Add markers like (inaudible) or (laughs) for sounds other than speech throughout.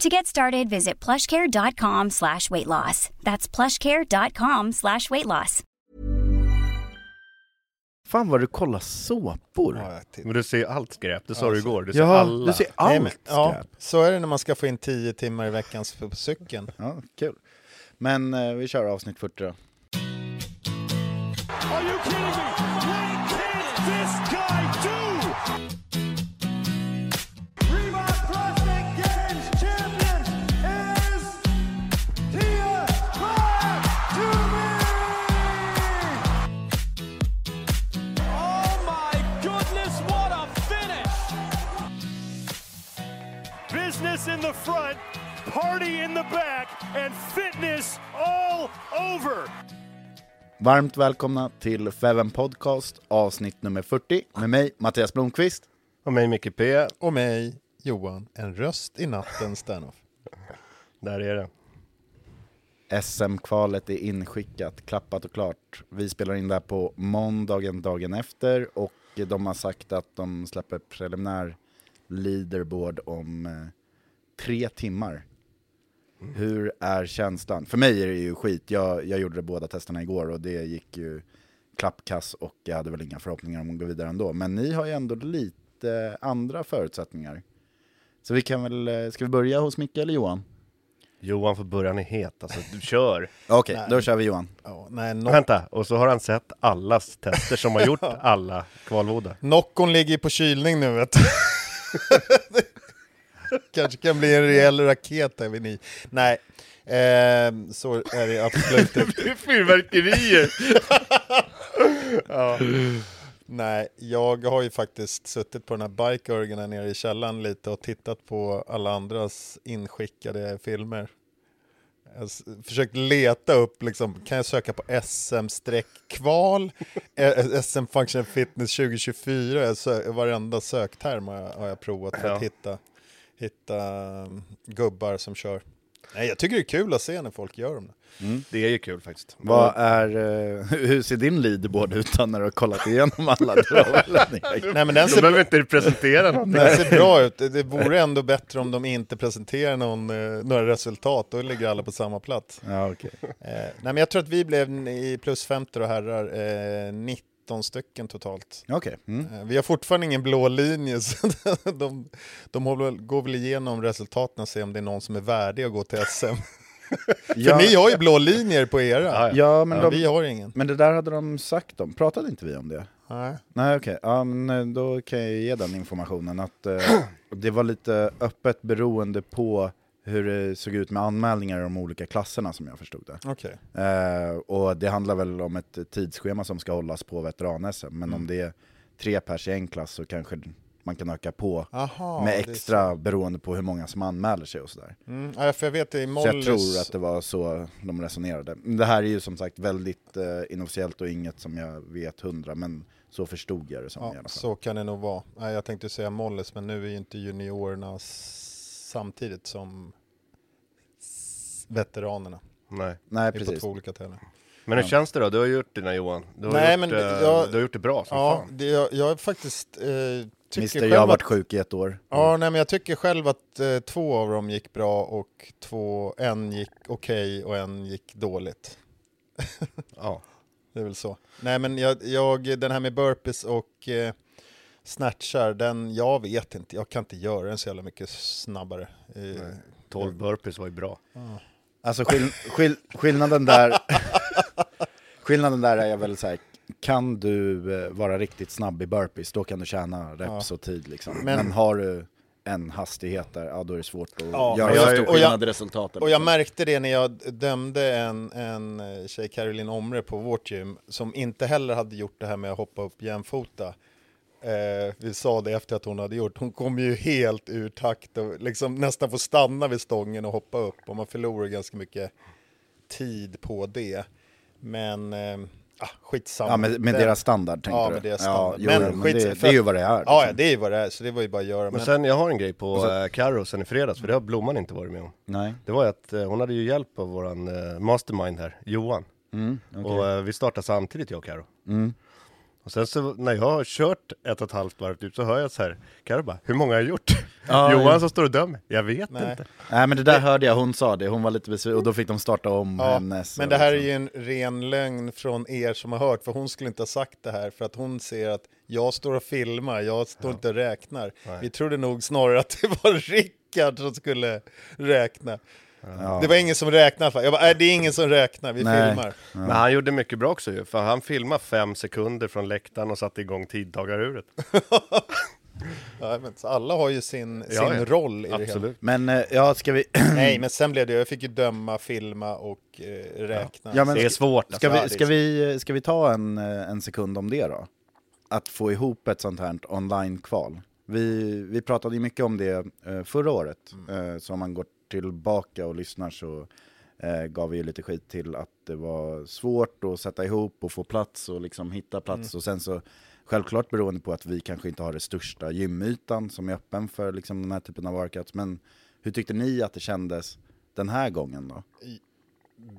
To get started, visit plushcare.com slash weight loss. That's plushcare.com slash weight loss. Fan vad du kollar såpor. Ja. Men du ser allt skräp, det sa du Alltså, igår. Du ser Ja, alla. du ser Nej, allt men, ja, skräp. så är det när man ska få in 10 timmar i veckan på cykeln. Ja, kul. Men eh, vi kör avsnitt 40 då. Are you kidding me? Business in the front, party in the back, and fitness all over. Varmt välkomna till Feven Podcast avsnitt nummer 40 med mig Mattias Blomqvist. Och mig Micke P. Och mig, Johan, en röst i natten standoff. (laughs) Där är det. SM-kvalet är inskickat, klappat och klart. Vi spelar in det här på måndagen dagen efter och de har sagt att de släpper preliminär leaderboard om eh, tre timmar. Hur är känslan? För mig är det ju skit. Jag, jag gjorde båda testerna igår och det gick ju klappkass och jag hade väl inga förhoppningar om att gå vidare ändå. Men ni har ju ändå lite andra förutsättningar. Så vi kan väl, eh, ska vi börja hos Micke eller Johan? Johan får börja, han är het. Alltså, du kör. (laughs) Okej, Nej. då kör vi Johan. Ja, nej, Noc- Vänta, och så har han sett allas tester som har (laughs) gjort alla kvalvoda. Noccon ligger på kylning nu vet du. (laughs) Kanske kan bli en rejäl raket där vid ni. Nej, eh, så är det absolut inte. (laughs) Det är fyrverkerier! (laughs) Nej, jag har ju faktiskt suttit på den här bikeörgen här nere i källaren lite och tittat på alla andras inskickade filmer. Jag har försökt leta upp, liksom, kan jag söka på SM-kval, (laughs) eh, SM Function Fitness 2024, jag sö- varenda sökterm har jag, har jag provat för att Ja. hitta, hitta um, gubbar som kör. Nej, jag tycker det är kul att se när folk gör dem. Det är ju kul faktiskt. Vad är, eh, (laughs) hur ser din leaderboard ut när du har kollat igenom alla? Du (laughs) egen? Nej, men den De ser behöver inte presentera någonting. Det ser bra ut. Det- vore ändå bättre om de inte presenterar någon, eh, några resultat. Då ligger alla på samma plats. Ja, okej. Eh, nej, men jag tror att vi blev i plus 50 och herrar eh, 19 stycken totalt. Okej. Mm. Eh, vi har fortfarande ingen blå linje, (laughs) så de, de går väl igenom resultaten och ser om det är någon som är värdig att gå till SM. (laughs) För Ja, ni har ju blå linjer på era. Ja, ja, men, Ja, de, vi har ingen. men det där hade de sagt om. Pratade inte vi om det? Nej. Nej, okej. Ja, men eh, då kan jag ge den informationen att eh, (clears throat) det var lite öppet beroende på hur det såg ut med anmälningar i de olika klasserna som jag förstod det. Okej. Eh, och det handlar väl om ett tidsschema som ska hållas på veteran-SM, men om det är tre pers i en klass så kanske man kan öka på Aha, med extra beroende på hur många som anmäler sig och sådär. så. Mm, ja, för jag vet det i Så Mollys... jag tror att det var så de resonerade. Det här är ju som sagt väldigt eh, inofficiellt och inget som jag vet hundra, men så förstod jag det som i alla Ja, fall. så kan det nog vara. Jag tänkte säga Molles, men nu är ju inte juniorerna samtidigt som veteranerna. Nej Nej. Det är på precis. två olika tävlingar. Men hur känns det då? Du har gjort det Johan. Du har, Nej, gjort, men eh, jag- du har gjort det bra som Ja, fan. det, jag, jag faktiskt eh, Mister, jag har varit att, sjuk i ett år. Ja, nej, men jag tycker själv att eh, två av dem gick bra och två, en gick okej och en gick dåligt. (laughs) Ja. Det är väl så. Nej, men jag, jag den här med burpees och eh, snatchar, den, jag vet inte, jag kan inte göra den så jävla mycket snabbare. Eh, 12 burpees var ju bra. Alltså skill, skill, skillnaden där (laughs) Skillnaden där är väl så här, kan du eh, vara riktigt snabb i burpees, då kan du tjäna reps och tid liksom. Men, Men- har du en hastighet där, ja då är det svårt att Ja, göra jag- stor skillnad i resultatet. Och jag liksom. märkte det när jag dömde en, en eh, tjej, Caroline Omre, på vårt gym, som inte heller hade gjort det här med att hoppa upp jämfota. Eh, vi sa det efter att hon hade gjort, hon kom ju helt ur takt och liksom nästan får stanna vid stången och hoppa upp och man förlorar ganska mycket tid på det. Men, eh, ah, skitsamma. Ja, med, med deras standard tänkte Ja, du? med deras Ja, standard. jo, Men men, skit- det, för det är ju vad det är. Ja, liksom. ja, det är ju vad det är, så det var ju bara att göra. Men Men, sen, jag har en grej på så- eh, Carro sen i fredags, för det har Blomman inte varit med om. Nej. Det var ju att eh, hon hade ju hjälp av våran eh, mastermind här, Johan. Mm, okej. Och eh, vi startade samtidigt jag och Carro. Mm. Och sen så när jag har kört ett och ett halvt varv typ så hör jag så här, Carro bara, hur många har jag gjort? Ja, (laughs) Johan ja. som står och dömer, jag vet Nej. inte. Nej men det där hörde jag, hon sa det, hon var lite besviken och då fick de starta om Ja, hennes. Men det här är liksom. ju en ren lögn från er som har hört, för hon skulle inte ha sagt det här, för att hon ser att jag står och filmar, jag står inte och räknar. Vi trodde nog snarare att det var (laughs) Rickard som skulle räkna. Ja. Det var ingen som räknade, jag bara, nej det är ingen som räknar, vi Nej. filmar. Men han gjorde mycket bra också ju, för han filmade fem sekunder från läktaren och satte igång tidtagaruret. (laughs) Ja, men, alla har ju sin, Ja, sin ja. roll i det hela. Absolut. Men eh, ja, ska vi... (clears throat) Nej, men sen blev det, jag fick ju döma, filma och eh, räkna. Ja, men Det är svårt. Ska Alltså. vi, ska, vi, ska vi ta en, eh, en sekund om det då? Att få ihop ett sånt här online-kval. Vi, vi pratade ju mycket om det eh, förra året, Mm. eh, så om man går tillbaka och lyssnar så eh, gav vi ju lite skit till att det var svårt att sätta ihop och få plats och liksom hitta plats. Mm. Och sen så, självklart beroende på att vi kanske inte har det största gymytan som är öppen för liksom, den här typen av workouts. Men hur tyckte ni att det kändes den här gången då?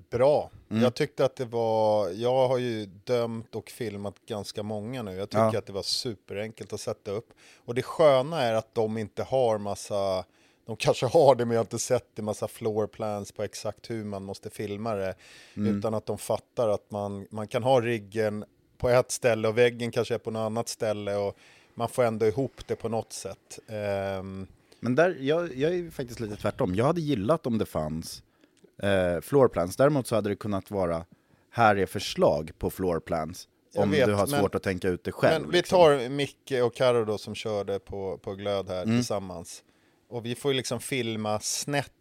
Bra. Mm. Jag tyckte att det var, jag har ju dömt och filmat ganska många nu. Jag tycker Ja. att det var superenkelt att sätta upp. Och det sköna är att de inte har massa, de kanske har det men jag har inte sett det, massa floor plans på exakt hur man måste filma det. Mm. Utan att de fattar att man, man kan ha riggen på ett ställe och väggen kanske är på något annat ställe och man får ändå ihop det på något sätt. Ehm, Men där, jag, jag är faktiskt lite tvärtom. Jag hade gillat om det fanns eh, floorplans. Däremot så hade det kunnat vara, här är förslag på floorplans. Jag Om vet, du har men- svårt att tänka ut det själv. Men vi liksom. tar Micke och Karo då som körde på, på glöd här Mm. tillsammans. Och vi får ju liksom filma snett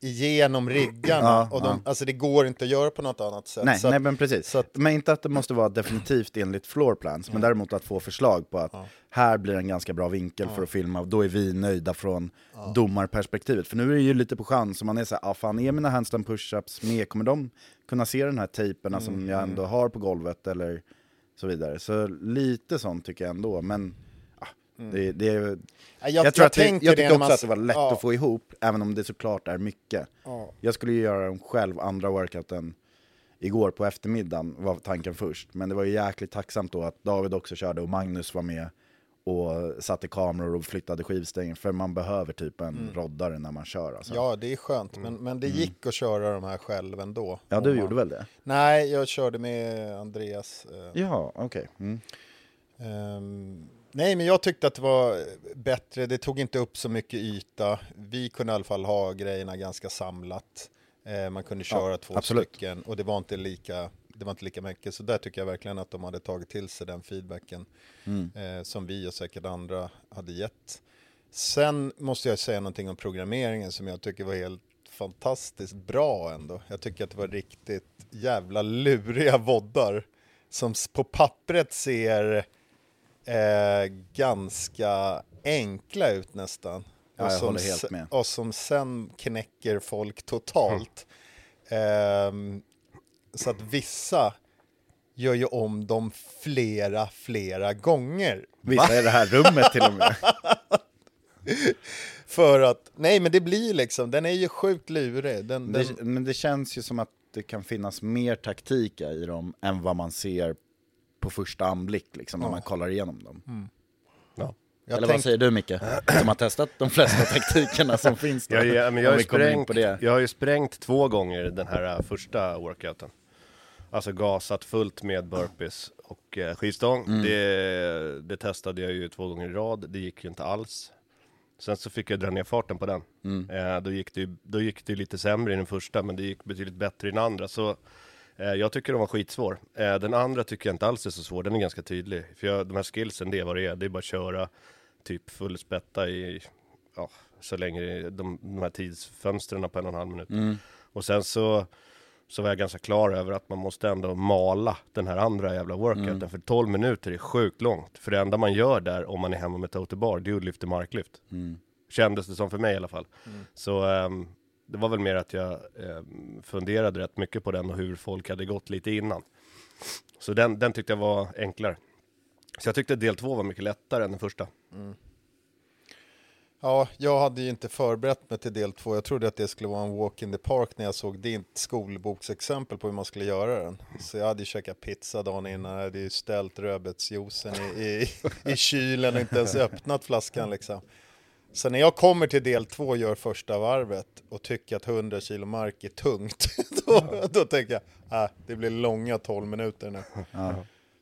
igenom riggarna. Ja, och de, Alltså det går inte att göra på något annat sätt. Nej, Så att- nej men precis. så att- men inte att det måste vara definitivt enligt floorplans, men däremot att få förslag på att här blir en ganska bra vinkel för att filma, och då är vi nöjda från domarperspektivet. För nu är det ju lite på chans, om man är såhär, ah, fan är mina handstand push-ups med, kommer de kunna se den här tejperna som Mm, jag ändå har på golvet eller så vidare. Så lite sånt tycker jag ändå, men ah, det, det jag, jag, tror att det, jag tyckte också man- att det var lätt ja, att få ihop, även om det såklart är mycket. Ja. Jag skulle ju göra dem själv, andra workouten, igår på eftermiddagen var tanken först. Men det var ju jäkligt tacksamt då att David också körde och Magnus var med och satte kameror och flyttade skivstängen. För man behöver typ en roddare när man kör. Alltså. Mm. Ja, det är skönt. Men, men det gick att köra de här själv ändå. Mm. ja, du man- gjorde väl det? Nej, jag körde med Andreas. eh, Ja, okej. Mm. Ehm, nej, men jag tyckte att det var bättre. Det tog inte upp så mycket yta. Vi kunde i alla fall ha grejerna ganska samlat. Eh, man kunde köra två absolut. stycken och det var inte lika det var inte lika mycket. Så där tycker jag verkligen att de hade tagit till sig den feedbacken Mm. eh, som vi och säkert andra hade gett. Sen måste jag säga någonting om programmeringen som jag tycker var helt fantastiskt bra ändå. Jag tycker att det var riktigt jävla luriga voddar som på pappret ser eh, ganska enkla ut nästan. Ja, som håller helt se- med. Och som sen knäcker folk totalt. Ehm, så att vissa gör ju om dem flera, flera gånger. Vissa är det här rummet till och med. (laughs) För att, nej men det blir liksom, den är ju sjukt lurig. Den, den, Det, men det känns ju som att det kan finnas mer taktik i dem än vad man ser på första anblick, liksom, när man kollar igenom dem. Ja. Jag Eller tänk- vad säger du Micke? Som har testat de flesta (laughs) taktikerna som finns där. Jag, jag, men jag, har sprängt, på det. jag har ju sprängt två gånger den här äh, första workouten. Alltså gasat fullt med burpees och eh, skivstång. Mm. Det, det testade jag ju två gånger i rad, det gick ju inte alls. Sen så fick jag dra ner farten på den. Mm. Eh, då, gick det, då gick det lite sämre i den första, men det gick betydligt bättre i den andra. Så jag tycker den var skitsvår. Eh, den andra tycker jag inte alls är så svår, den är ganska tydlig. För jag, de här skillsen, det är vad det är. Det är bara att köra typ full spätta i, ja, så länge de, de här tidsfönstren på en och en halv minut. Mm. Och sen så, så var jag ganska klar över att man måste ändå mala den här andra jävla workouten. Mm. För 12 minuter är sjukt långt. För det enda man gör där om man är hemma med total bar, det är att lyfta marklyft. Mm. Kändes det som för mig i alla fall. Så ehm, det var väl mer att jag eh, funderade rätt mycket på den och hur folk hade gått lite innan. Så den, den tyckte jag var enklare. Så jag tyckte del två var mycket lättare än den första. Mm. Ja, jag hade ju inte förberett mig till del två. Jag trodde att det skulle vara en walk in the park när jag såg ditt skolboksexempel på hur man skulle göra den. Så jag hade ju käkat pizza dagen innan, jag hade ju ställt rödbetsjuicen i, i, i kylen och inte ens öppnat flaskan liksom. Så när jag kommer till del två och gör första varvet och tycker att 100 kilo mark är tungt, (laughs) då, då tänker jag, ah, det blir långa 12 minuter nu.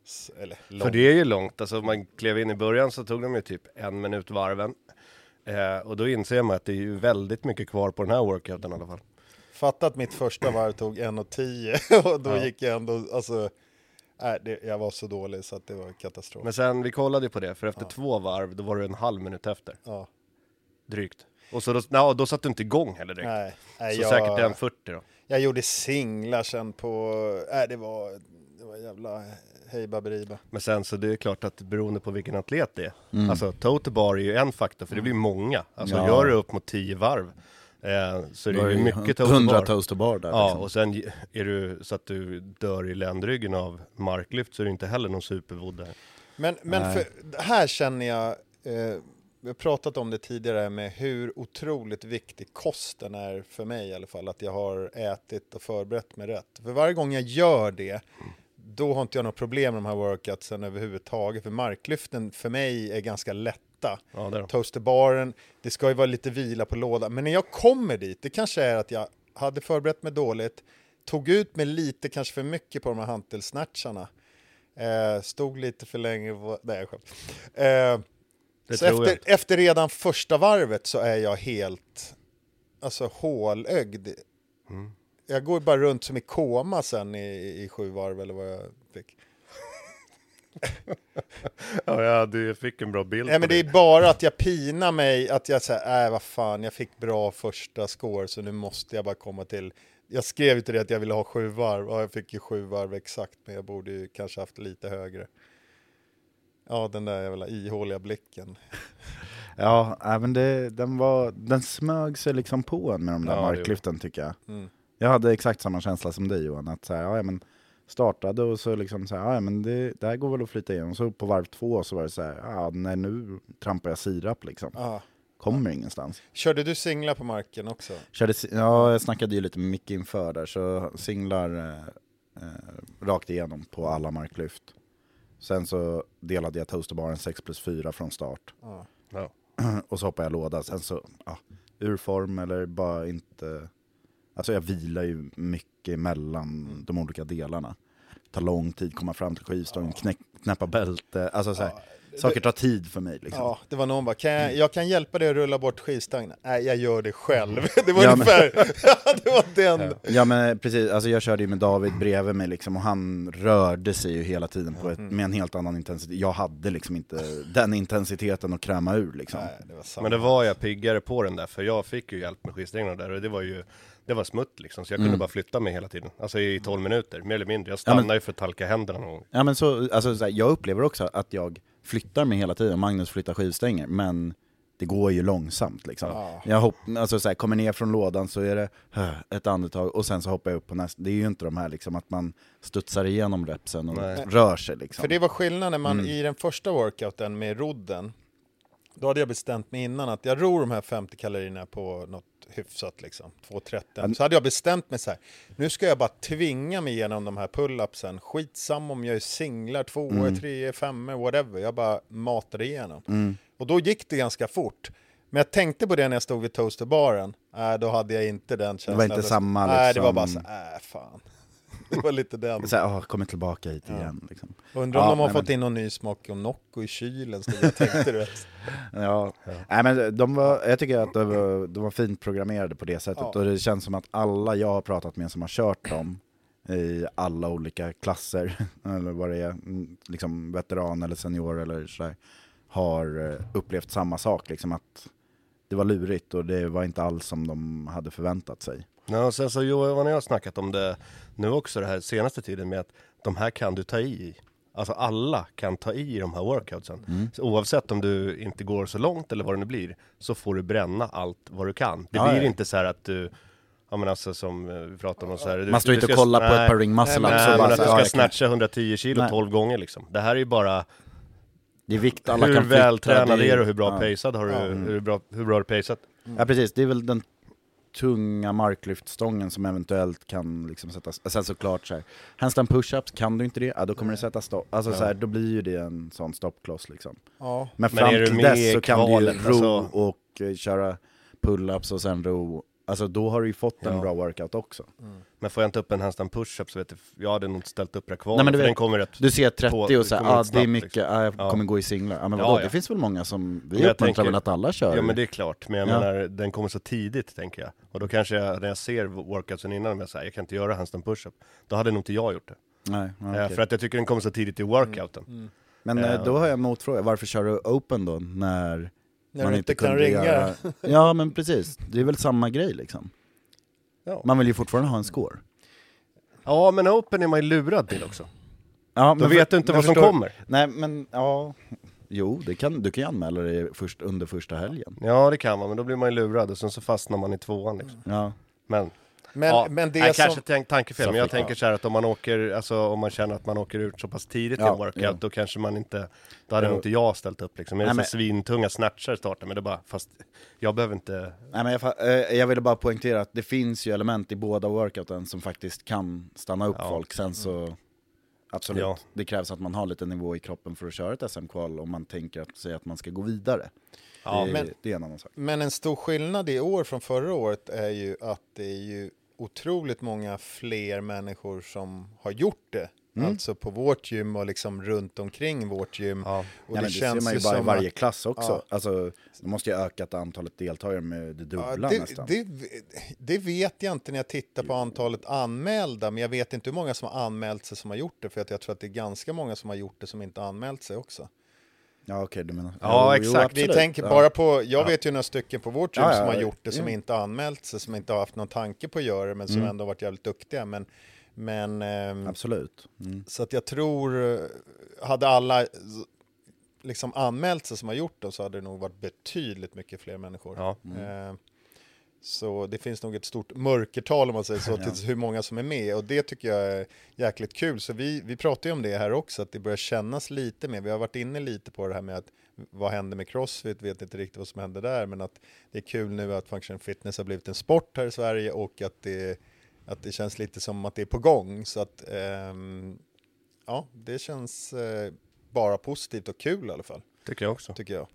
S- Eller lång. För det är ju långt, alltså man klev in i början så tog de ju typ en minut varven. Eh, och då inser man att det är ju väldigt mycket kvar på den här workouten i alla fall. Fatta att mitt första varv tog 1.10 (laughs) och då Ja. gick jag ändå, alltså, nej, det, jag var så dålig så att det var katastrof. Men sen, vi kollade ju på det, för efter två varv, då var du en halv minut efter. ja, Drygt. Och så då, ja, då satt du inte igång heller direkt. nej, nej, så jag, säkert en 40 då. jag gjorde singlar sen på, nej det var, det var jävla hej baberiba. Men sen så det är klart att beroende på vilken atlet det är. Mm. Alltså total bar är ju en faktor, för det blir många. Alltså Ja. gör du upp mot 10 varv, eh, så Då det är är ju det mycket total 100 bar. toast och bar där. Ja, liksom. och sen är du så att du dör i ländryggen av marklyft så är det inte heller någon supervodd där. Men, men för, här känner jag, eh, vi har pratat om det tidigare med hur otroligt viktig kosten är för mig i alla fall. Att jag har ätit och förberett mig rätt. För varje gång jag gör det, då har inte jag något problem med de här workoutsen överhuvudtaget. För marklyften för mig är ganska lätta. Ja, det. Toasterbaren, det ska ju vara lite vila på lådan. Men när jag kommer dit, det kanske är att jag hade förberett mig dåligt, tog ut mig lite, kanske för mycket på de här hantelsnatcharna. Eh, stod lite för länge, på- nej jag skämtar. eh, Det så tror jag efter, efter redan första varvet så är jag helt alltså, hålögd. Mm. Jag går bara runt som i koma sen i, i sju varv eller vad jag fick. (laughs) Ja, ja, du fick en bra bild Nej men det är bara att jag pinar mig, att jag säger, äh vad fan, jag fick bra första score så nu måste jag bara komma till. Jag skrev ju till det att jag ville ha sju varv, och jag fick ju sju varv exakt, men jag borde ju kanske haft lite högre. Ja, den där jävla ihåliga blicken. (laughs) Ja, även det, den, var, den smög sig liksom på en med de där Ja, marklyften tycker jag. Mm. Jag hade exakt samma känsla som dig Johan, att så här, ja, men startade och så liksom så här, ja, men det, det här går väl att flyta igenom. Så på varv två så var det så här, ja, nej nu trampar jag sirap liksom. Ah. Kommer ingenstans. Körde du singlar på marken också? Körde, ja, jag snackade ju lite med Micke inför där, så singlar eh, eh, rakt igenom på alla marklyft. Sen så delade jag toasterbaren 6 plus 4 från start. Ja. Ja. (clears throat) och så hoppade jag låda. Sen så, ja, ur form eller bara inte... Alltså jag vilar ju mycket mellan de olika delarna. Det tar lång tid att komma fram till skivstången, knäppa bälte. Alltså så här, saker tar tid för mig liksom. Ja, det var någon bara, kan jag, jag kan hjälpa dig att rulla bort skivstången? Nej, jag gör det själv. (laughs) Det var Ja, ungefär, (laughs) det var den. Ja men precis, alltså jag körde ju med David bredvid mig liksom, och han rörde sig ju hela tiden på ett, med en helt annan intensitet. Jag hade liksom inte den intensiteten att kräma ur liksom. Nej, det var samma. Men det var jag piggare på den där, för jag fick ju hjälp med skivstängerna där och det var ju det var smutt liksom, så jag kunde bara flytta mig hela tiden. Alltså i 12 minuter, mer eller mindre. Jag Ja, men- stannade ju för att talka händerna någon gång. Ja men så, alltså så här, jag upplever också att jag flyttar mig hela tiden, Magnus flyttar skivstänger, men det går ju långsamt liksom. Ja. Jag hopp, alltså så här, kommer ner från lådan så är det ett andetag och sen så hoppar jag upp på nästa. Det är ju inte de här liksom att man studsar igenom repsen och Nej. rör sig liksom. För det var skillnaden när man Mm. i den första workouten med rodden, Då hade jag bestämt mig innan att jag ror de här 50 kalorierna på något hyfsat liksom, 2.30. Så hade jag bestämt mig så här, nu ska jag bara tvinga mig igenom de här pull-upsen. Skitsamma om jag är singlar, tvåor, mm. treor, femmor, whatever. Jag bara matade igenom. Mm. Och då gick det ganska fort. Men jag tänkte på det när jag stod vid toasterbaren. Äh, då hade jag inte den känslan. Det var inte samma liksom... Nej, det var bara så äh, fan. (laughs) Det var lite den. Så här, åh, kommer tillbaka hit ja. igen. Liksom. Undrar om ja, de har nej, fått men... in någon ny smak om Nocco i kylen, så jag tänkte du (laughs) ja. ja. Nej, men de var, jag tycker att de var, de var fint programmerade på det sättet, ja. och det känns som att alla jag har pratat med som har kört dem, i alla olika klasser, (laughs) eller vad det är, mm, liksom veteran eller senior eller sådär, har eh, upplevt samma sak, liksom att det var lurigt och det var inte alls som de hade förväntat sig. Ja, och sen så Johan och jag har snackat om det nu också det här senaste tiden med att de här kan du ta i. Alltså alla kan ta i de här workoutsen. Mm. Oavsett om du inte går så långt eller vad det nu blir, så får du bränna allt vad du kan. Det ja, blir ja. inte så att du Ja men alltså som eh, vi pratade om så här, Man står inte och kollar på ett par ring muscle Nej, nej men att du ska snatcha 110 kilo nej. 12 gånger liksom. Det här är ju bara det är vikt alla hur vältränad är du, hur bra ja. pacead har du, mm. hur, bra, hur bra har du paceat? Ja precis, det är väl den tunga marklyftstången som eventuellt kan liksom sättas, sen såklart så här, handstand pushups, kan du inte det, ja, då kommer det sätta stopp, alltså ja. så här, då blir ju det en sån stoppkloss liksom. Ja. Men fram Men till dess så kan du ju ro alltså... och uh, köra pull-ups och sen ro Alltså då har du ju fått en ja. bra workout också. Mm. Men får jag inte upp en handstand push-up så vet jag, jag hade nog inte ställt upp rekvalet, Nej, men du, den kommer rätt Du ser 30 på, och säger ah, det är mycket, liksom. ah, jag ja. kommer gå i singlar. Ja, men vadå, ja, det finns väl många som, vi uppmuntrar väl att alla kör? Ja men det är klart, men jag menar den kommer så tidigt tänker jag. Och då kanske jag, när jag ser workoutsen innan, jag säger jag kan inte göra handstand push-up. Då hade nog inte jag gjort det. Nej, okay. För att jag tycker den kommer så tidigt i workouten. Mm. Mm. Men uh, då har jag en motfråga, varför kör du open då, när när man inte kan ringa. Göra... (laughs) Ja men precis, det är väl samma grej liksom. Ja. Man vill ju fortfarande ha en score. Ja, men Open är man ju lurad till också. Ja, men Då vet du inte vad som kommer. Nej, men ja... Jo, det kan, du kan ju anmäla dig först, under första helgen. Ja, det kan man, men då blir man ju lurad och sen så fastnar man i tvåan liksom. Ja. Men men, ja, men det nej, som... kanske tänk, tankefel, men jag tänker så här att om man åker, alltså om man känner att man åker ut så pass tidigt ja, i en workout, ja. då kanske man inte, då hade nog inte jag ställt upp liksom. Jag är så svintunga snatchar startar, men det är bara, fast jag behöver inte... Nej men jag, eh, jag ville bara poängtera att det finns ju element i båda workouten som faktiskt kan stanna upp folk, sen så Absolut, ja. det krävs att man har lite nivå i kroppen för att köra ett SM-kval om man tänker att, säga att man ska gå vidare. Ja, det, men, det är en annan sak. Men en stor skillnad i år från förra året är ju att det är ju otroligt många fler människor som har gjort det. Mm. Alltså på vårt gym och liksom runt omkring vårt gym. Ja. Och ja, det, det känns ser man ju bara i varje klass också. Ja. Alltså, det måste ju ökat antalet deltagare med det dubbla ja, det, nästan. Det, det, vet jag inte när jag tittar på antalet anmälda, men jag vet inte hur många som har anmält sig som har gjort det, för att jag tror att det är ganska många som har gjort det som inte har anmält sig också. Ja okej, okay, du menar... Ja exakt. Vi tänker bara på, jag ja. vet ju några stycken på vårt gym som har gjort det, som inte har anmält sig, som inte har haft någon tanke på att göra det, men som mm. ändå varit jävligt duktiga. Men, men, ehm, Absolut. Mm. Så att jag tror, hade alla liksom anmält sig som har gjort det så hade det nog varit betydligt mycket fler människor. Ja. Mm. Eh, så det finns nog ett stort mörkertal om man säger så, till hur många som är med och det tycker jag är jäkligt kul. Så vi, vi pratar ju om det här också, att det börjar kännas lite mer. Vi har varit inne lite på det här med att vad händer med Crossfit, vet inte riktigt vad som händer där, men att det är kul nu att Function Fitness har blivit en sport här i Sverige och att det, att det känns lite som att det är på gång. Så att um, ja, det känns uh, bara positivt och kul i alla fall. Tycker jag också. Tycker jag.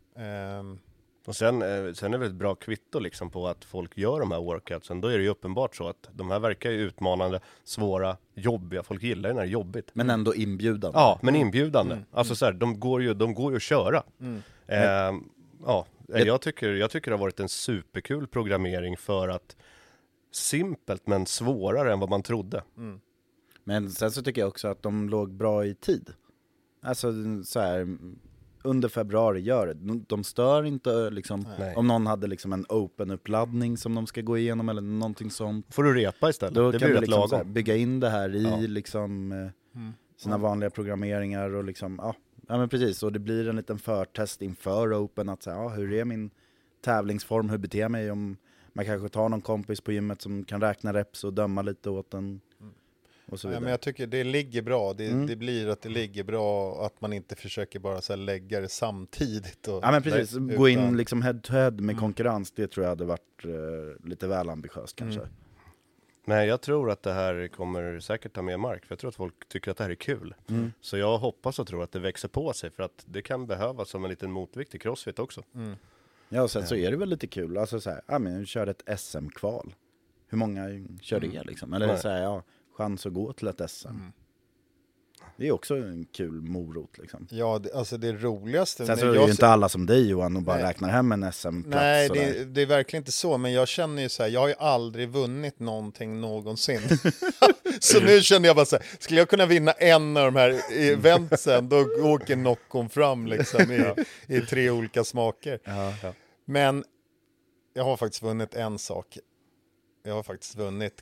Um, och sen, eh, sen är det ett bra kvitto liksom på att folk gör de här workoutsen. Då är det ju uppenbart så att de här verkar ju utmanande, svåra, jobbiga. Folk gillar ju när det är jobbigt. Men ändå inbjudande. Ja, men inbjudande. Mm. Alltså så här, de går ju, de går ju att köra. Mm. Eh, ja, jag tycker, jag tycker det har varit en superkul programmering för att simpelt men svårare än vad man trodde. Mm. Men sen så tycker jag också att de låg bra i tid. Alltså så här under februari, gör det. De stör inte liksom, Nej. om någon hade liksom en open-uppladdning som de ska gå igenom eller någonting sånt. Får du repa istället, Då det kan blir du liksom här, bygga in det här i ja. liksom, eh, mm. sina mm. vanliga programmeringar och liksom, ja, ja men precis, och det blir en liten förtest inför open, att säga, ja, hur är min tävlingsform, hur beter jag mig om man kanske tar någon kompis på gymmet som kan räkna reps och döma lite åt en och så Ja, vidare. men jag tycker det ligger bra. Det, Mm. det blir att det ligger bra att man inte försöker bara så här lägga det samtidigt. Och, Ja men precis, Nej, gå in liksom head to head med Mm. konkurrens, det tror jag hade varit eh, lite väl ambitiöst kanske. Mm. Men jag tror att det här kommer säkert ta mer mark, för jag tror att folk tycker att det här är kul. Mm. Så jag hoppas och tror att det växer på sig, för att det kan behövas som en liten motvikt till Crossfit också. Mm. Ja och sen så är det väl lite kul, alltså så här, ja men körde ett SM-kval. Hur många kör det Mm. liksom? Eller Nej. så här, ja, chans att gå till ett SM. Mm. Det är också en kul morot liksom. Ja, det, alltså det roligaste... Sen så är det ju inte alla som dig Johan och bara Nej. räknar hem en SM-plats Nej, det, det är verkligen inte så, men jag känner ju så här, jag har ju aldrig vunnit någonting någonsin. (laughs) (laughs) så nu känner jag bara så här, skulle jag kunna vinna en av de här eventsen, då åker Noccon fram liksom i, (laughs) i tre olika smaker. Ja. Men jag har faktiskt vunnit en sak. Jag har faktiskt vunnit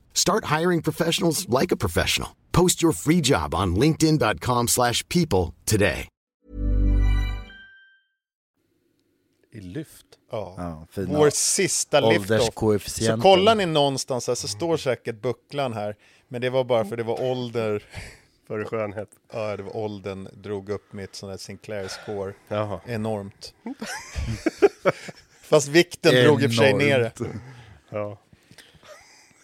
Start hiring professionals like a professional. Post your free job on linkedin.com/people slash people today. I lyft. Ja. Ja, fina Vår sista lift-off. Så kollar ni någonstans här så står säkert bucklan här. Men det var bara för det var ålder. (laughs) För skönhet. Ja, det var åldern drog upp mitt sån här Sinclair score Jaha. enormt. (laughs) Fast vikten drog i och för sig ner det. Enormt. Ja.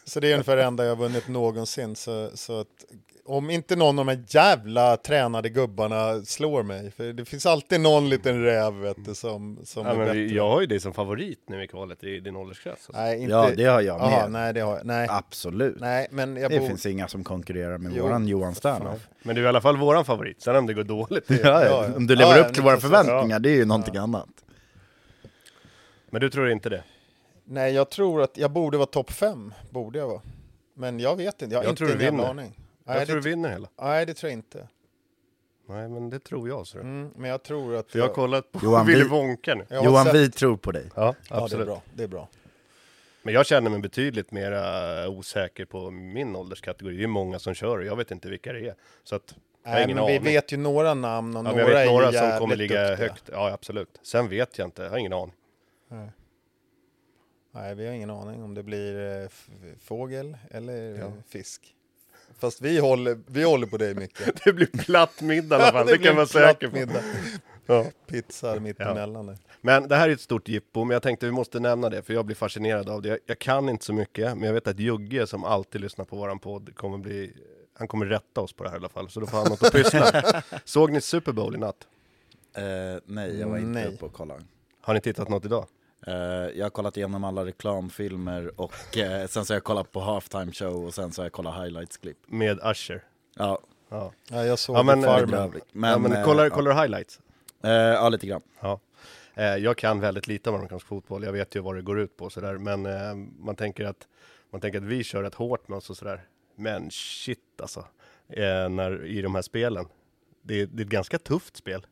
Så det är ungefär det enda jag har vunnit någonsin. Så, så att, om inte någon av de här jävla tränade gubbarna slår mig, för det finns alltid någon liten räv vet du, som, som Ja, är men bättre. jag har ju dig som favorit nu i kvalet i din åldersklass. Alltså. Nej, inte... Ja, det har jag Aha, med. nej, det har jag. Nej, Absolut. nej men jag Det bor... finns inga som konkurrerar med Jo, våran Johan Sternoff. Men du är i alla fall våran favorit, sen om det går dåligt. (laughs) Det... Ja, Ja. Om du lever upp till våra förväntningar, det är ju någonting annat. Men du tror inte det? Nej, jag tror att jag borde vara topp fem, borde jag vara. Men jag vet inte, jag har Jag inte tror du en jävla vinner. aning. Jag Nej, tror det, du vinner hela. nej, det tror jag inte. Nej, men det tror jag. Så. Mm, men jag tror att... För jag har kollat på Johan, Willy vi- Wonka nu. jag Johan, sett- vi tror på dig. Ja, Ja, det är absolut. bra. Det är bra. Men jag känner mig betydligt mer eh, osäker på min ålderskategori. Det är många som kör och jag vet inte vilka det är. Så att jag har Nej, ingen men vi aning. vet ju några namn och ja, några jag vet är några ju som kommer ligga duktiga. högt. Ja, absolut. Sen vet jag inte, jag har ingen aning. Nej, vi har ingen aning om det blir eh, fågel eller Ja. fisk. Fast vi håller, vi håller på dig mycket. (laughs) Det blir platt middag i alla fall, det, blir kan vara en platt säker på. middag. Ja. Pizza mitt Ja. där. Men det här är ett stort jippo, men jag tänkte vi måste nämna det, för jag blir fascinerad av det. Jag, jag kan inte så mycket, men jag vet att Jugge som alltid lyssnar på våran podd kommer bli, han kommer rätta oss på det här i alla fall, så då får han något att pyssla. (laughs) Såg ni Super Bowl i natt? Eh, nej, jag var inte Nej. uppe och kollade. Har ni tittat något idag? Eh, jag har kollat igenom alla reklamfilmer och eh, sen så har jag kollat på halftime show och sen så har jag kollat highlights-klipp. Med Usher. Ja, Ja, Ja, jag såg Ja, men, eh, Farmen. bedrövligt. Men, ja, men eh, kollar, ja. kollar du highlights? Eh, ja, lite grann. Ja. Eh, jag kan väldigt lite om amerikansk fotboll, jag vet ju vad det går ut på sådär, men eh, man, tänker att, man tänker att vi kör rätt hårt med oss och sådär. Men shit alltså, eh, när, i de här spelen. Det, det är ett ganska tufft spel.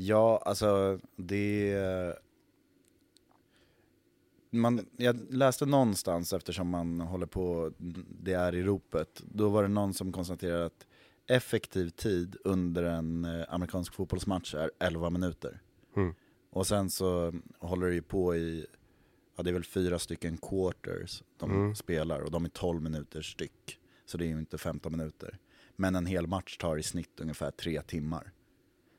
Ja, alltså det... Man, jag läste någonstans, eftersom man håller på, det är i ropet, då var det någon som konstaterade att effektiv tid under en eh, amerikansk fotbollsmatch är 11 minuter. Mm. Och sen så håller det ju på i, ja det är väl fyra stycken quarters de Mm. spelar och de är 12 minuter styck. Så det är ju inte 15 minuter. Men en hel match tar i snitt ungefär tre timmar.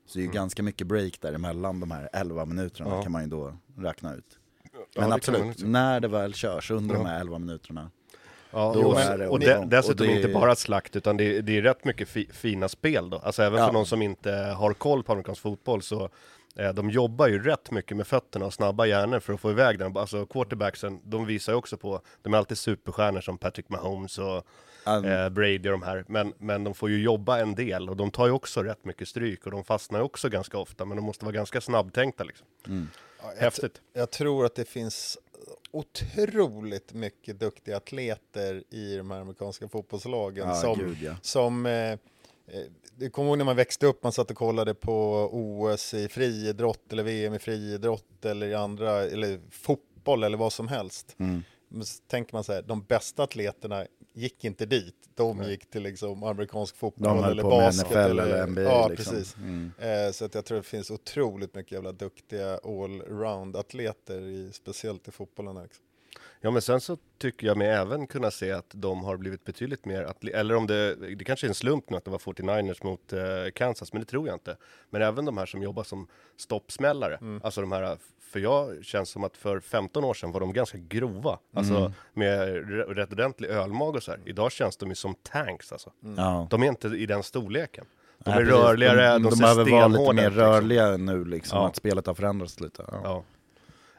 Så det är ju ganska mycket break däremellan de här 11 minuterna Ja. kan man ju då räkna ut. Ja, Men det man absolut, liksom. när det väl körs under de Ja. här 11 minuterna. Ja, Då och, är det och igång. de, dessutom Och det- inte bara slakt, utan det, det är rätt mycket fi, fina spel då. Alltså även Ja. för någon som inte har koll på amerikansk fotboll så de jobbar ju rätt mycket med fötterna och snabba hjärnor för att få iväg den. Alltså quarterbacksen, de visar ju också på, de är alltid superstjärnor som Patrick Mahomes och Um, eh, Brady och de här, men, men de får ju jobba en del och de tar ju också rätt mycket stryk och de fastnar ju också ganska ofta, men de måste vara ganska snabbtänkta liksom. Jag, Häftigt. jag tror att det finns otroligt mycket duktiga atleter i de här amerikanska fotbollslagen Ja, som, gud, ja. som eh, eh, du kommer ihåg när man växte upp, man satt och kollade på OS i friidrott eller VM i friidrott eller i andra, eller fotboll eller vad som helst. Mm. Men så tänker man så här, de bästa atleterna gick inte dit, de gick till liksom amerikansk fotboll eller basket. NFL eller NBA, Ja, liksom. precis. Mm. Eh, så att jag tror det finns otroligt mycket jävla duktiga allround-atleter, i, speciellt i fotbollen. Också. Ja men sen så tycker jag mig även kunna se att de har blivit betydligt mer, atle- eller om det, det kanske är en slump nu att det var 49ers mot eh, Kansas, men det tror jag inte. Men även de här som jobbar som stoppsmällare, alltså de här, för jag känns som att för 15 år sedan var de ganska grova, alltså med re- rätt ordentlig ölmag och så här. Idag känns de ju som tanks alltså. Ja. De är inte i den storleken. De Nej, är precis. rörligare, de, de, de ser behöver vara lite stenhårda mer ut, liksom. rörliga nu liksom, Ja. att spelet har förändrats lite. Ja. Ja.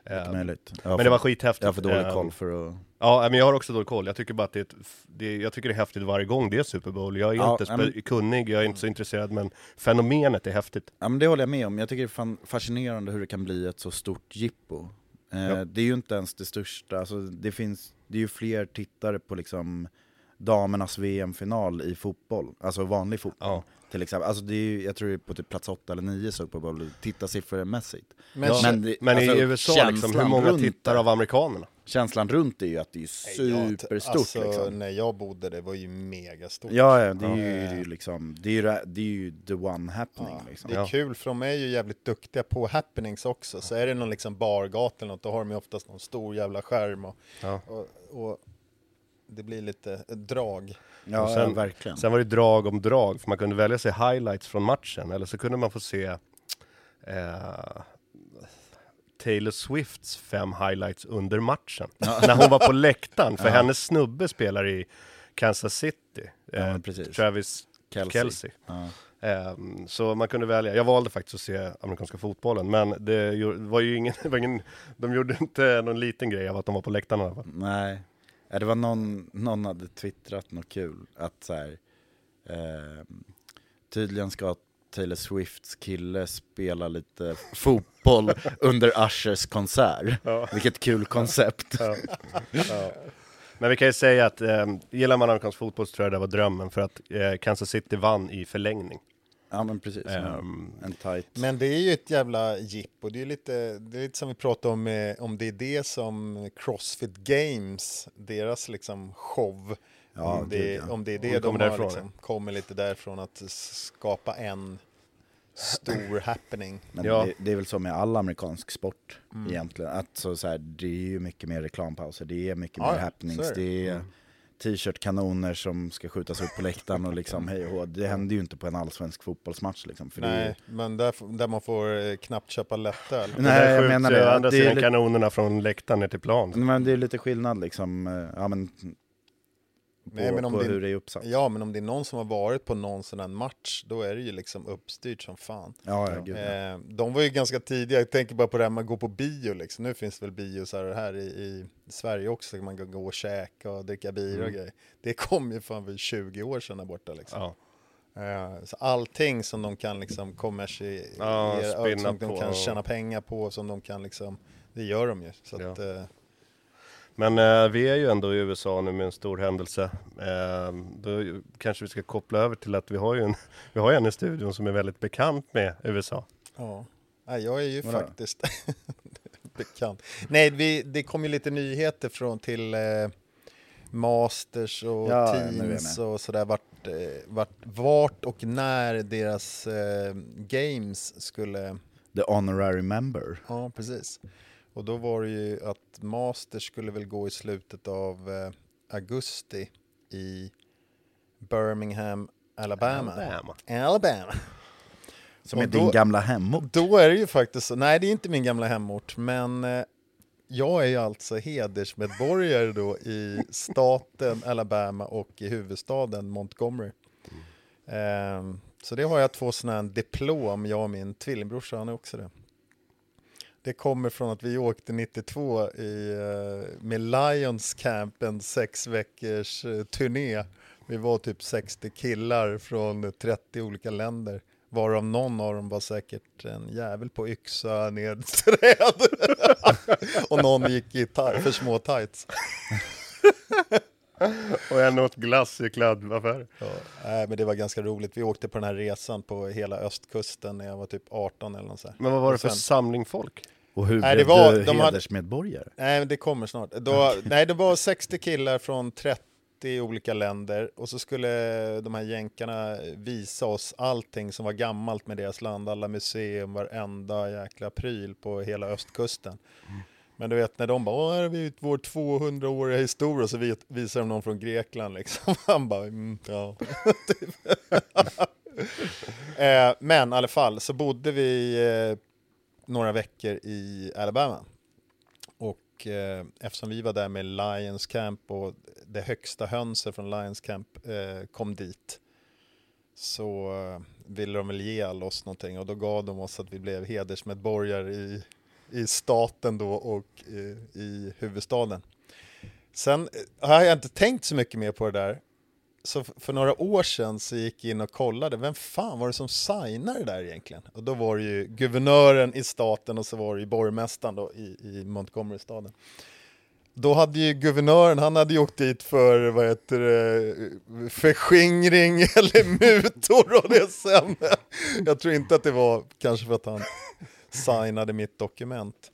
Mycket Eh, möjligt. Men det var skithäftigt. Jag har för dålig Eh, koll för att... Ja, men jag har också dålig koll. Jag tycker bara att det är, ett, det är, jag tycker det är häftigt varje gång det är Super Bowl. Jag är Ja, inte men- kunnig, jag är inte så intresserad, men fenomenet är häftigt. Ja men det håller jag med om, jag tycker det är fascinerande hur det kan bli ett så stort jippo. Eh, Ja. Det är ju inte ens det största, alltså det finns, det är ju fler tittare på liksom damernas VM-final i fotboll, alltså vanlig fotboll. Ja. Till exempel, alltså det är ju, jag tror det är på typ plats 8 eller 9 Super Bowl, tittarsiffremässigt. Men, Ja, Men det- Men alltså, i USA, liksom, hur många tittar det. av amerikanerna? Känslan runt är ju att det är superstort alltså, liksom. när jag bodde, det var ju megastort. Ja, ja, det är ju, Ja. det är ju liksom, det är ju, det är ju the one happening Ja, liksom. det är Ja. kul för de är ju jävligt duktiga på happenings också. Så är det någon liksom bargata eller något, då har de ju oftast någon stor jävla skärm och, Ja. och, och det blir lite drag. Ja, Och sen- ja, verkligen. Sen var det drag om drag, för man kunde välja sig highlights från matchen, eller så kunde man få se eh, Taylor Swifts fem highlights under matchen. När hon var på läktaren, för hennes snubbe spelar i Kansas City, Ja, eh. Travis Kelsey. Kelsey. Ja. Ehm, så man kunde välja. Jag valde faktiskt att se amerikanska fotbollen, men det var ju ingen, (laughs) var ingen de gjorde inte någon liten grej av att de var på alla fall. Nej, Ja, det var någon, någon hade twittrat något kul, att så här, eh, tydligen ska Taylor Swifts kille spela lite fotboll (laughs) under Ushers konsert. Ja. Vilket kul koncept. Ja. Ja. Men vi kan ju säga att eh, gillar man amerikansk fotboll så tror jag det var drömmen, för att eh, Kansas City vann i förlängning. Ja men precis, Ehm, en tight. Men det är ju ett jävla jippo. Det är lite, det är lite som vi pratade om, eh, om det är det som Crossfit Games, deras liksom show. Ja, om, det, gud, ja. om det är det de kommer har liksom, kommer lite därifrån att skapa en stor (clears throat) happening. Men Ja. det, det är väl så med all amerikansk sport Mm. egentligen, att så, så här, det är ju mycket mer reklampauser, det är mycket Ja, mer happenings, det. är t-shirt-kanoner som ska skjutas upp på läktaren och liksom hej och hå. Det händer ju inte på en allsvensk fotbollsmatch liksom. För det är, Nej, men där, där man får eh, knappt köpa lättöl. Nej, jag menar ju det. andra Det är sidan lite- kanonerna från läktaren ner till plan. men det är lite skillnad liksom, ja men på, Nej, men om på det- hur det är uppsatt. Ja, men om det är någon som har varit på någon sån här match, då är det ju liksom uppstyrt som fan. Ja, ja, gud, ja. Eh, de var ju ganska tidiga, jag tänker bara på det här med att gå på bio liksom. Nu finns det väl bio så här, här i, i Sverige också, man kan gå och käka och dricka bira Mm. och grejer. Det kom ju fan för 20 år sedan där borta liksom. Ja. Eh, så allting som de kan liksom kommersialisera, Ja, som de kan tjäna pengar på, som de kan liksom, det gör de ju. Så att, eh, Men eh, vi är ju ändå i USA nu med en stor händelse. Eh, då kanske vi ska koppla över till att vi har ju en, (laughs) vi har en i studion som är väldigt bekant med USA. Ja, jag är ju Vadå? faktiskt (laughs) bekant. Nej, vi, det kom ju lite nyheter från till eh, Masters och Ja, Teams och sådär, vart, eh, vart, vart och när deras eh, games skulle, The honorary member. ja precis. Och då var det ju att Masters skulle väl gå i slutet av eh, augusti i Birmingham, Alabama. Alabama. Alabama. Som Och är då- din gamla hemort. Då är det ju faktiskt så, nej det är inte min gamla hemort, men eh, jag är ju alltså hedersmedborgare då i staten Alabama och i huvudstaden Montgomery. Ehm, så det har jag två sådana diplom, jag och min tvillingbrorsa, han är också det. Det kommer från att vi åkte 92 i, eh, med Lions Camp, en sex veckors eh, turné. Vi var typ 60 killar från 30 olika länder. Varav någon av dem var säkert en jävel på yxa ned träd. (laughs) och någon gick i för små tights. (laughs) Och en åt glass i klädaffär. Ja, nej, men det var ganska roligt. Vi åkte på den här resan på hela östkusten när jag var typ 18 eller något. Men vad var det Och för sen- samling folk? Och hur Nej, blev det var- du de hade- hedersmedborgare? Nej, men det kommer snart. Då, nej, det var 60 killar från 30 olika länder och så skulle de här jänkarna visa oss allting som var gammalt med deras land, alla museum, varenda jäkla pryl på hela östkusten. Men du vet när de bara, här har vi vår 200-åriga historia, så visar de någon från Grekland liksom. (laughs) Han bara, mm, ja. (laughs) Eh, men i alla fall så bodde vi eh, några veckor i Alabama. Och eh, eftersom vi var där med Lions Camp och det högsta hönset från Lions Camp eh, kom dit så eh, ville de väl ge all oss någonting och då gav de oss att vi blev hedersmedborgare i, i staten då och eh, i huvudstaden. Sen eh, har jag inte tänkt så mycket mer på det där. Så för några år sedan så gick jag in och kollade, vem fan var det som signade det där egentligen? Och då var det ju guvernören i staten och så var det ju borgmästaren då i, i Montgomery-staden. Då hade ju guvernören, han hade ju åkt dit för, vad heter det, förskingring (laughs) eller mutor och det sen. Jag tror inte att det var kanske för att han signade mitt dokument.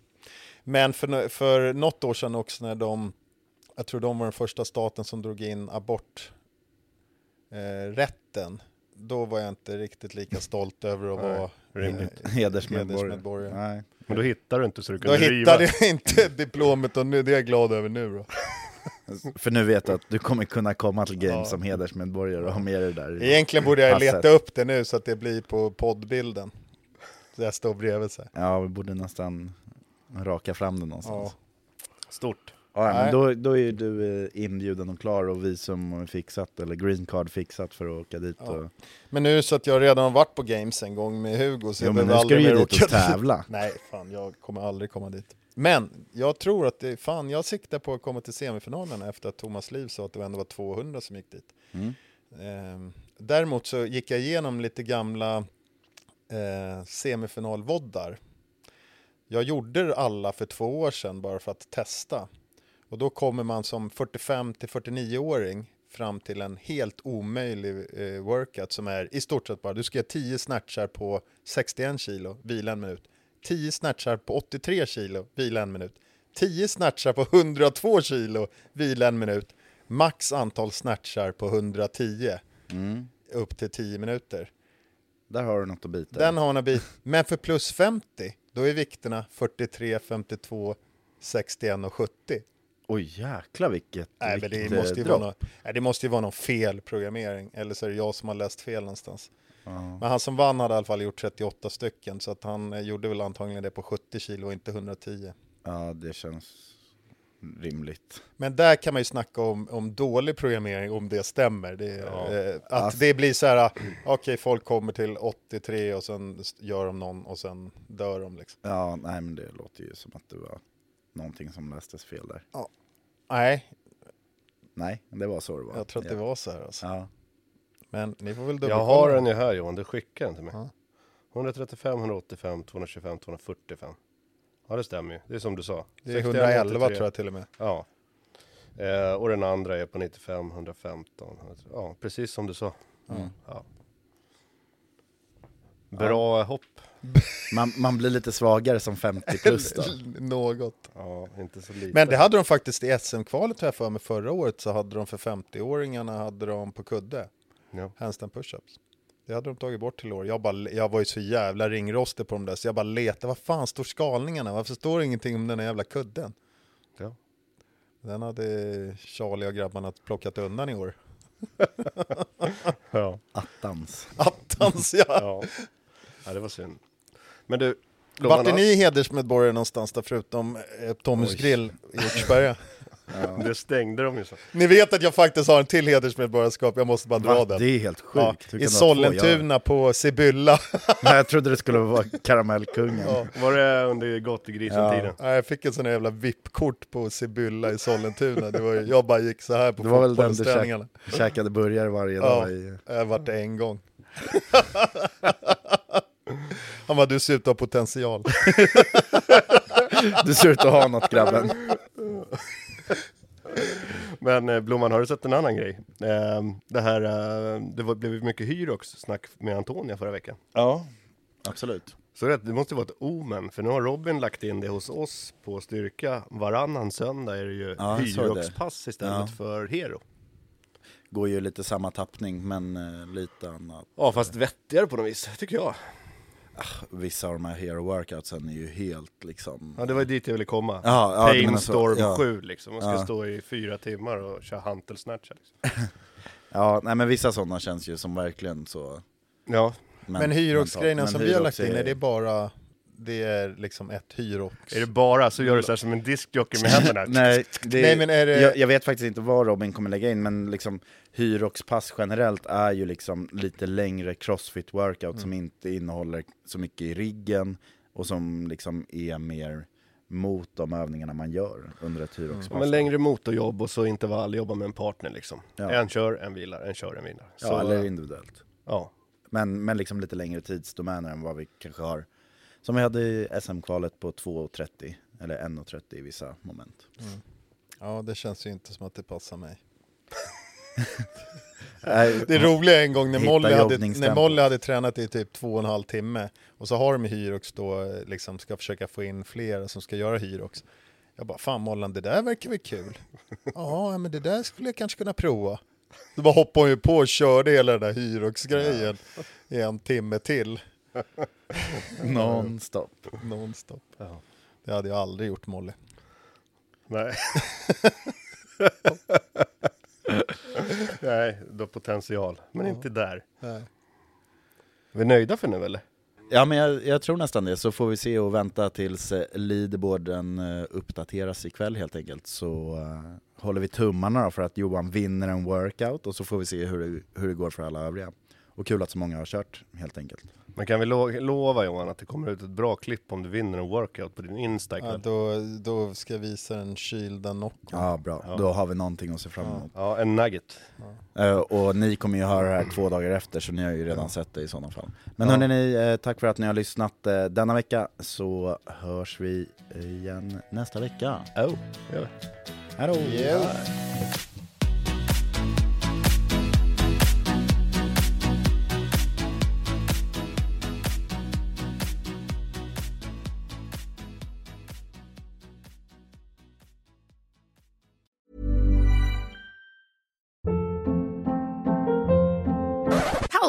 Men för, för något år sedan också när de, jag tror de var den första staten som drog in abort eh, rätten, då var jag inte riktigt lika stolt över att Nej, vara rimligt. eh, Hedersmedborgare. hedersmedborgare. Nej. Men då hittar du inte så du Då kunde riva. hittade jag inte diplomet och nu, det är jag glad över nu då. (laughs) För nu vet du att du kommer kunna komma till Games Ja. som hedersmedborgare och ha med dig där. i Egentligen borde jag passet. leta upp det nu så att det blir på poddbilden. Jag står bredvid så här. Ja, vi borde nästan raka fram den Ja. någonstans. Stort. Ja, men då, då är du eh, inbjuden och klar och visum fixat, eller green card fixat för att åka dit. Ja. Och... Men nu så att jag redan har varit på Games en gång med Hugo så Jo, jag men behöver nu ska du aldrig ju mer dit och åka tävla. (laughs) Nej, fan jag kommer aldrig komma dit. Men jag tror att det, fan jag siktar på att komma till semifinalerna efter att Thomas Liv sa att det ändå var 200 som gick dit. Mm. Ehm, däremot så gick jag igenom lite gamla eh, semifinalvoddar. Jag gjorde alla för två år sedan bara för att testa. Och då kommer man som 45 till 49-åring fram till en helt omöjlig eh, workout som är i stort sett bara, du ska göra 10 snatchar på 61 kilo, vila en minut. 10 snatchar på 83 kilo, vila en minut. 10 snatchar på 102 kilo, vila en minut. Max antal snatchar på 110, Mm. upp till 10 minuter. Där har du något att bita i. Den har en bit. Men för plus 50, då är vikterna 43, 52, 61 och 70. Oj jäklar vilket Nej, men det måste, ju vara någon, nej, det måste ju vara någon felprogrammering, eller så är det jag som har läst fel någonstans. Ja. Men han som vann hade i alla fall gjort 38 stycken, så att han eh, gjorde väl antagligen det på 70 kilo och inte 110. ja, det känns rimligt. Men där kan man ju snacka om, om dålig programmering, om det stämmer. Det, Ja. eh, att Alltså- det blir så här, okej folk kommer till 83 och sen gör de någon och sen dör de liksom. Ja, nej men det låter ju som att det var någonting som lästes fel där. Nej, Nej, det var så det var. jag tror att det ja. var så här alltså. Ja. Men ni får väl Jag har den ju här Johan, du skickade den till mig. Ja. 135, 185, 225, 245. Ja det stämmer ju, det är som du sa. Det är 61, 111 83. tror jag till och med. Ja. Eh, och den andra är på 95, 115. Ja, precis som du sa. Mm. Ja. Bra hopp. Man, man blir lite svagare som 50 plus då. (laughs) Något. Ja, inte så lite. Men det hade de faktiskt i SM-kvalet här för mig förra året så hade de för 50-åringarna hade de på kudde. Ja. Handstand push-ups. Det hade de tagit bort till år. Jag, bara, jag var ju så jävla ringrostig på de där så jag bara letade. Vad fan står skalningarna? Varför står det ingenting om den här jävla kudden? Ja. Den hade Charlie och grabbarna plockat undan i år. Ja. Attans. Attans ja! ja. ja, det var synd. Men du, Vart är ni hedersmedborgare någonstans där förutom eh, Tommys Oj. grill i (laughs) Hjortsberga? Det stängde de ju så. Ni vet att jag faktiskt har en till hedersmedborgarskap, jag måste bara dra Va? den. Det är helt sjukt. Ja, I? Sollentuna på Sibylla. Jag, (laughs) nej, jag trodde det skulle vara karamellkungen. Ja. Var det under Gottegrisen-tiden? Ja, jag fick en sån här jävla VIP-kort på Sibylla i Sollentuna. Det var, jag bara gick så här på Det var väl den du fotbollsträningarna. käk, käkade burgare varje Ja, dag i... jag vart det en gång. (laughs) Han bara, du ser ut att ha potential. (laughs) Du ser ut att ha något grabben. Men eh, Blomman, har du sett en annan grej? Eh, det här, eh, det blev mycket Hyrox-snack med Antonia förra veckan. Ja, absolut. Så det, det måste vara ett omen, för nu har Robin lagt in det hos oss på styrka. Varannan söndag är det ju Ja. Hyrox-pass istället Ja. för Hero. Går ju lite samma tappning, men lite annat. Ja, fast vettigare på något vis, tycker jag. Vissa av de här hero workoutsen är ju helt liksom... Ja, det var ju dit jag ville komma. Ja, ja, menar så. Painstorm Ja. 7 liksom. Man ska Ja. stå i fyra timmar och köra hantelsnatcha. Liksom. (laughs) Ja, nej men vissa sådana känns ju som verkligen så... Ja, Men Hyrox-grejerna mentalt. som Men vi har lagt in, är det bara, det är liksom ett Hyrox? är det bara så gör du så här som en diskjockey med händerna? (laughs) Nej, det, Nej, men är det- jag, jag vet faktiskt inte vad Robin kommer lägga in, men liksom Hyrox-pass generellt är ju liksom lite längre crossfit workout som inte innehåller så mycket i riggen och som liksom är mer mot de övningarna man gör under ett Hyrox-pass. Men längre motorjobb och så intervall, jobba med en partner liksom. Ja. En kör, en vilar, en kör, en vilar. Så, Ja, eller individuellt. ja. Men, men liksom lite längre tidsdomäner än vad vi kanske har. Som vi hade i SM-kvalet på 2.30, eller 1.30 i vissa moment. Ja, det känns ju inte som att det passar mig. (laughs) Det roliga är en gång när Molly, hade, när Molly hade tränat i typ två och en halv timme och så har de Hyrox då liksom ska försöka få in fler som ska göra Hyrox. Jag bara, fan Mollan, det där verkar väl kul? (laughs) Ja, men det där skulle jag kanske kunna prova. Då bara hoppade hon ju på och körde hela den där Hyrox-grejen i en timme till. (laughs) Nonstop. Nonstop. Ja. Det hade jag aldrig gjort Molly. Nej. (laughs) Nej, du har potential. Men inte där. Nej. Vi är nöjda för nu eller? Ja men jag, jag tror nästan det, så får vi se och vänta tills eh, leaderboarden eh, uppdateras ikväll helt enkelt. Så eh, håller vi tummarna då för att Johan vinner en workout och så får vi se hur det, hur det går för alla övriga. Och kul att så många har kört helt enkelt. Men kan vi lo- lova Johan att det kommer ut ett bra klipp om du vinner en workout på din Insta ikväll? Ja, då, då ska jag visa den kylda Nocco. Ja bra, då har vi någonting att se fram emot. Ja, en nugget. Eh, och ni kommer ju höra det här två dagar efter så ni har ju redan sett det i sådana fall. Men Ja. hörni, ni, eh, tack för att ni har lyssnat eh, denna vecka så hörs vi igen nästa vecka. Oh, gör vi. Hej då!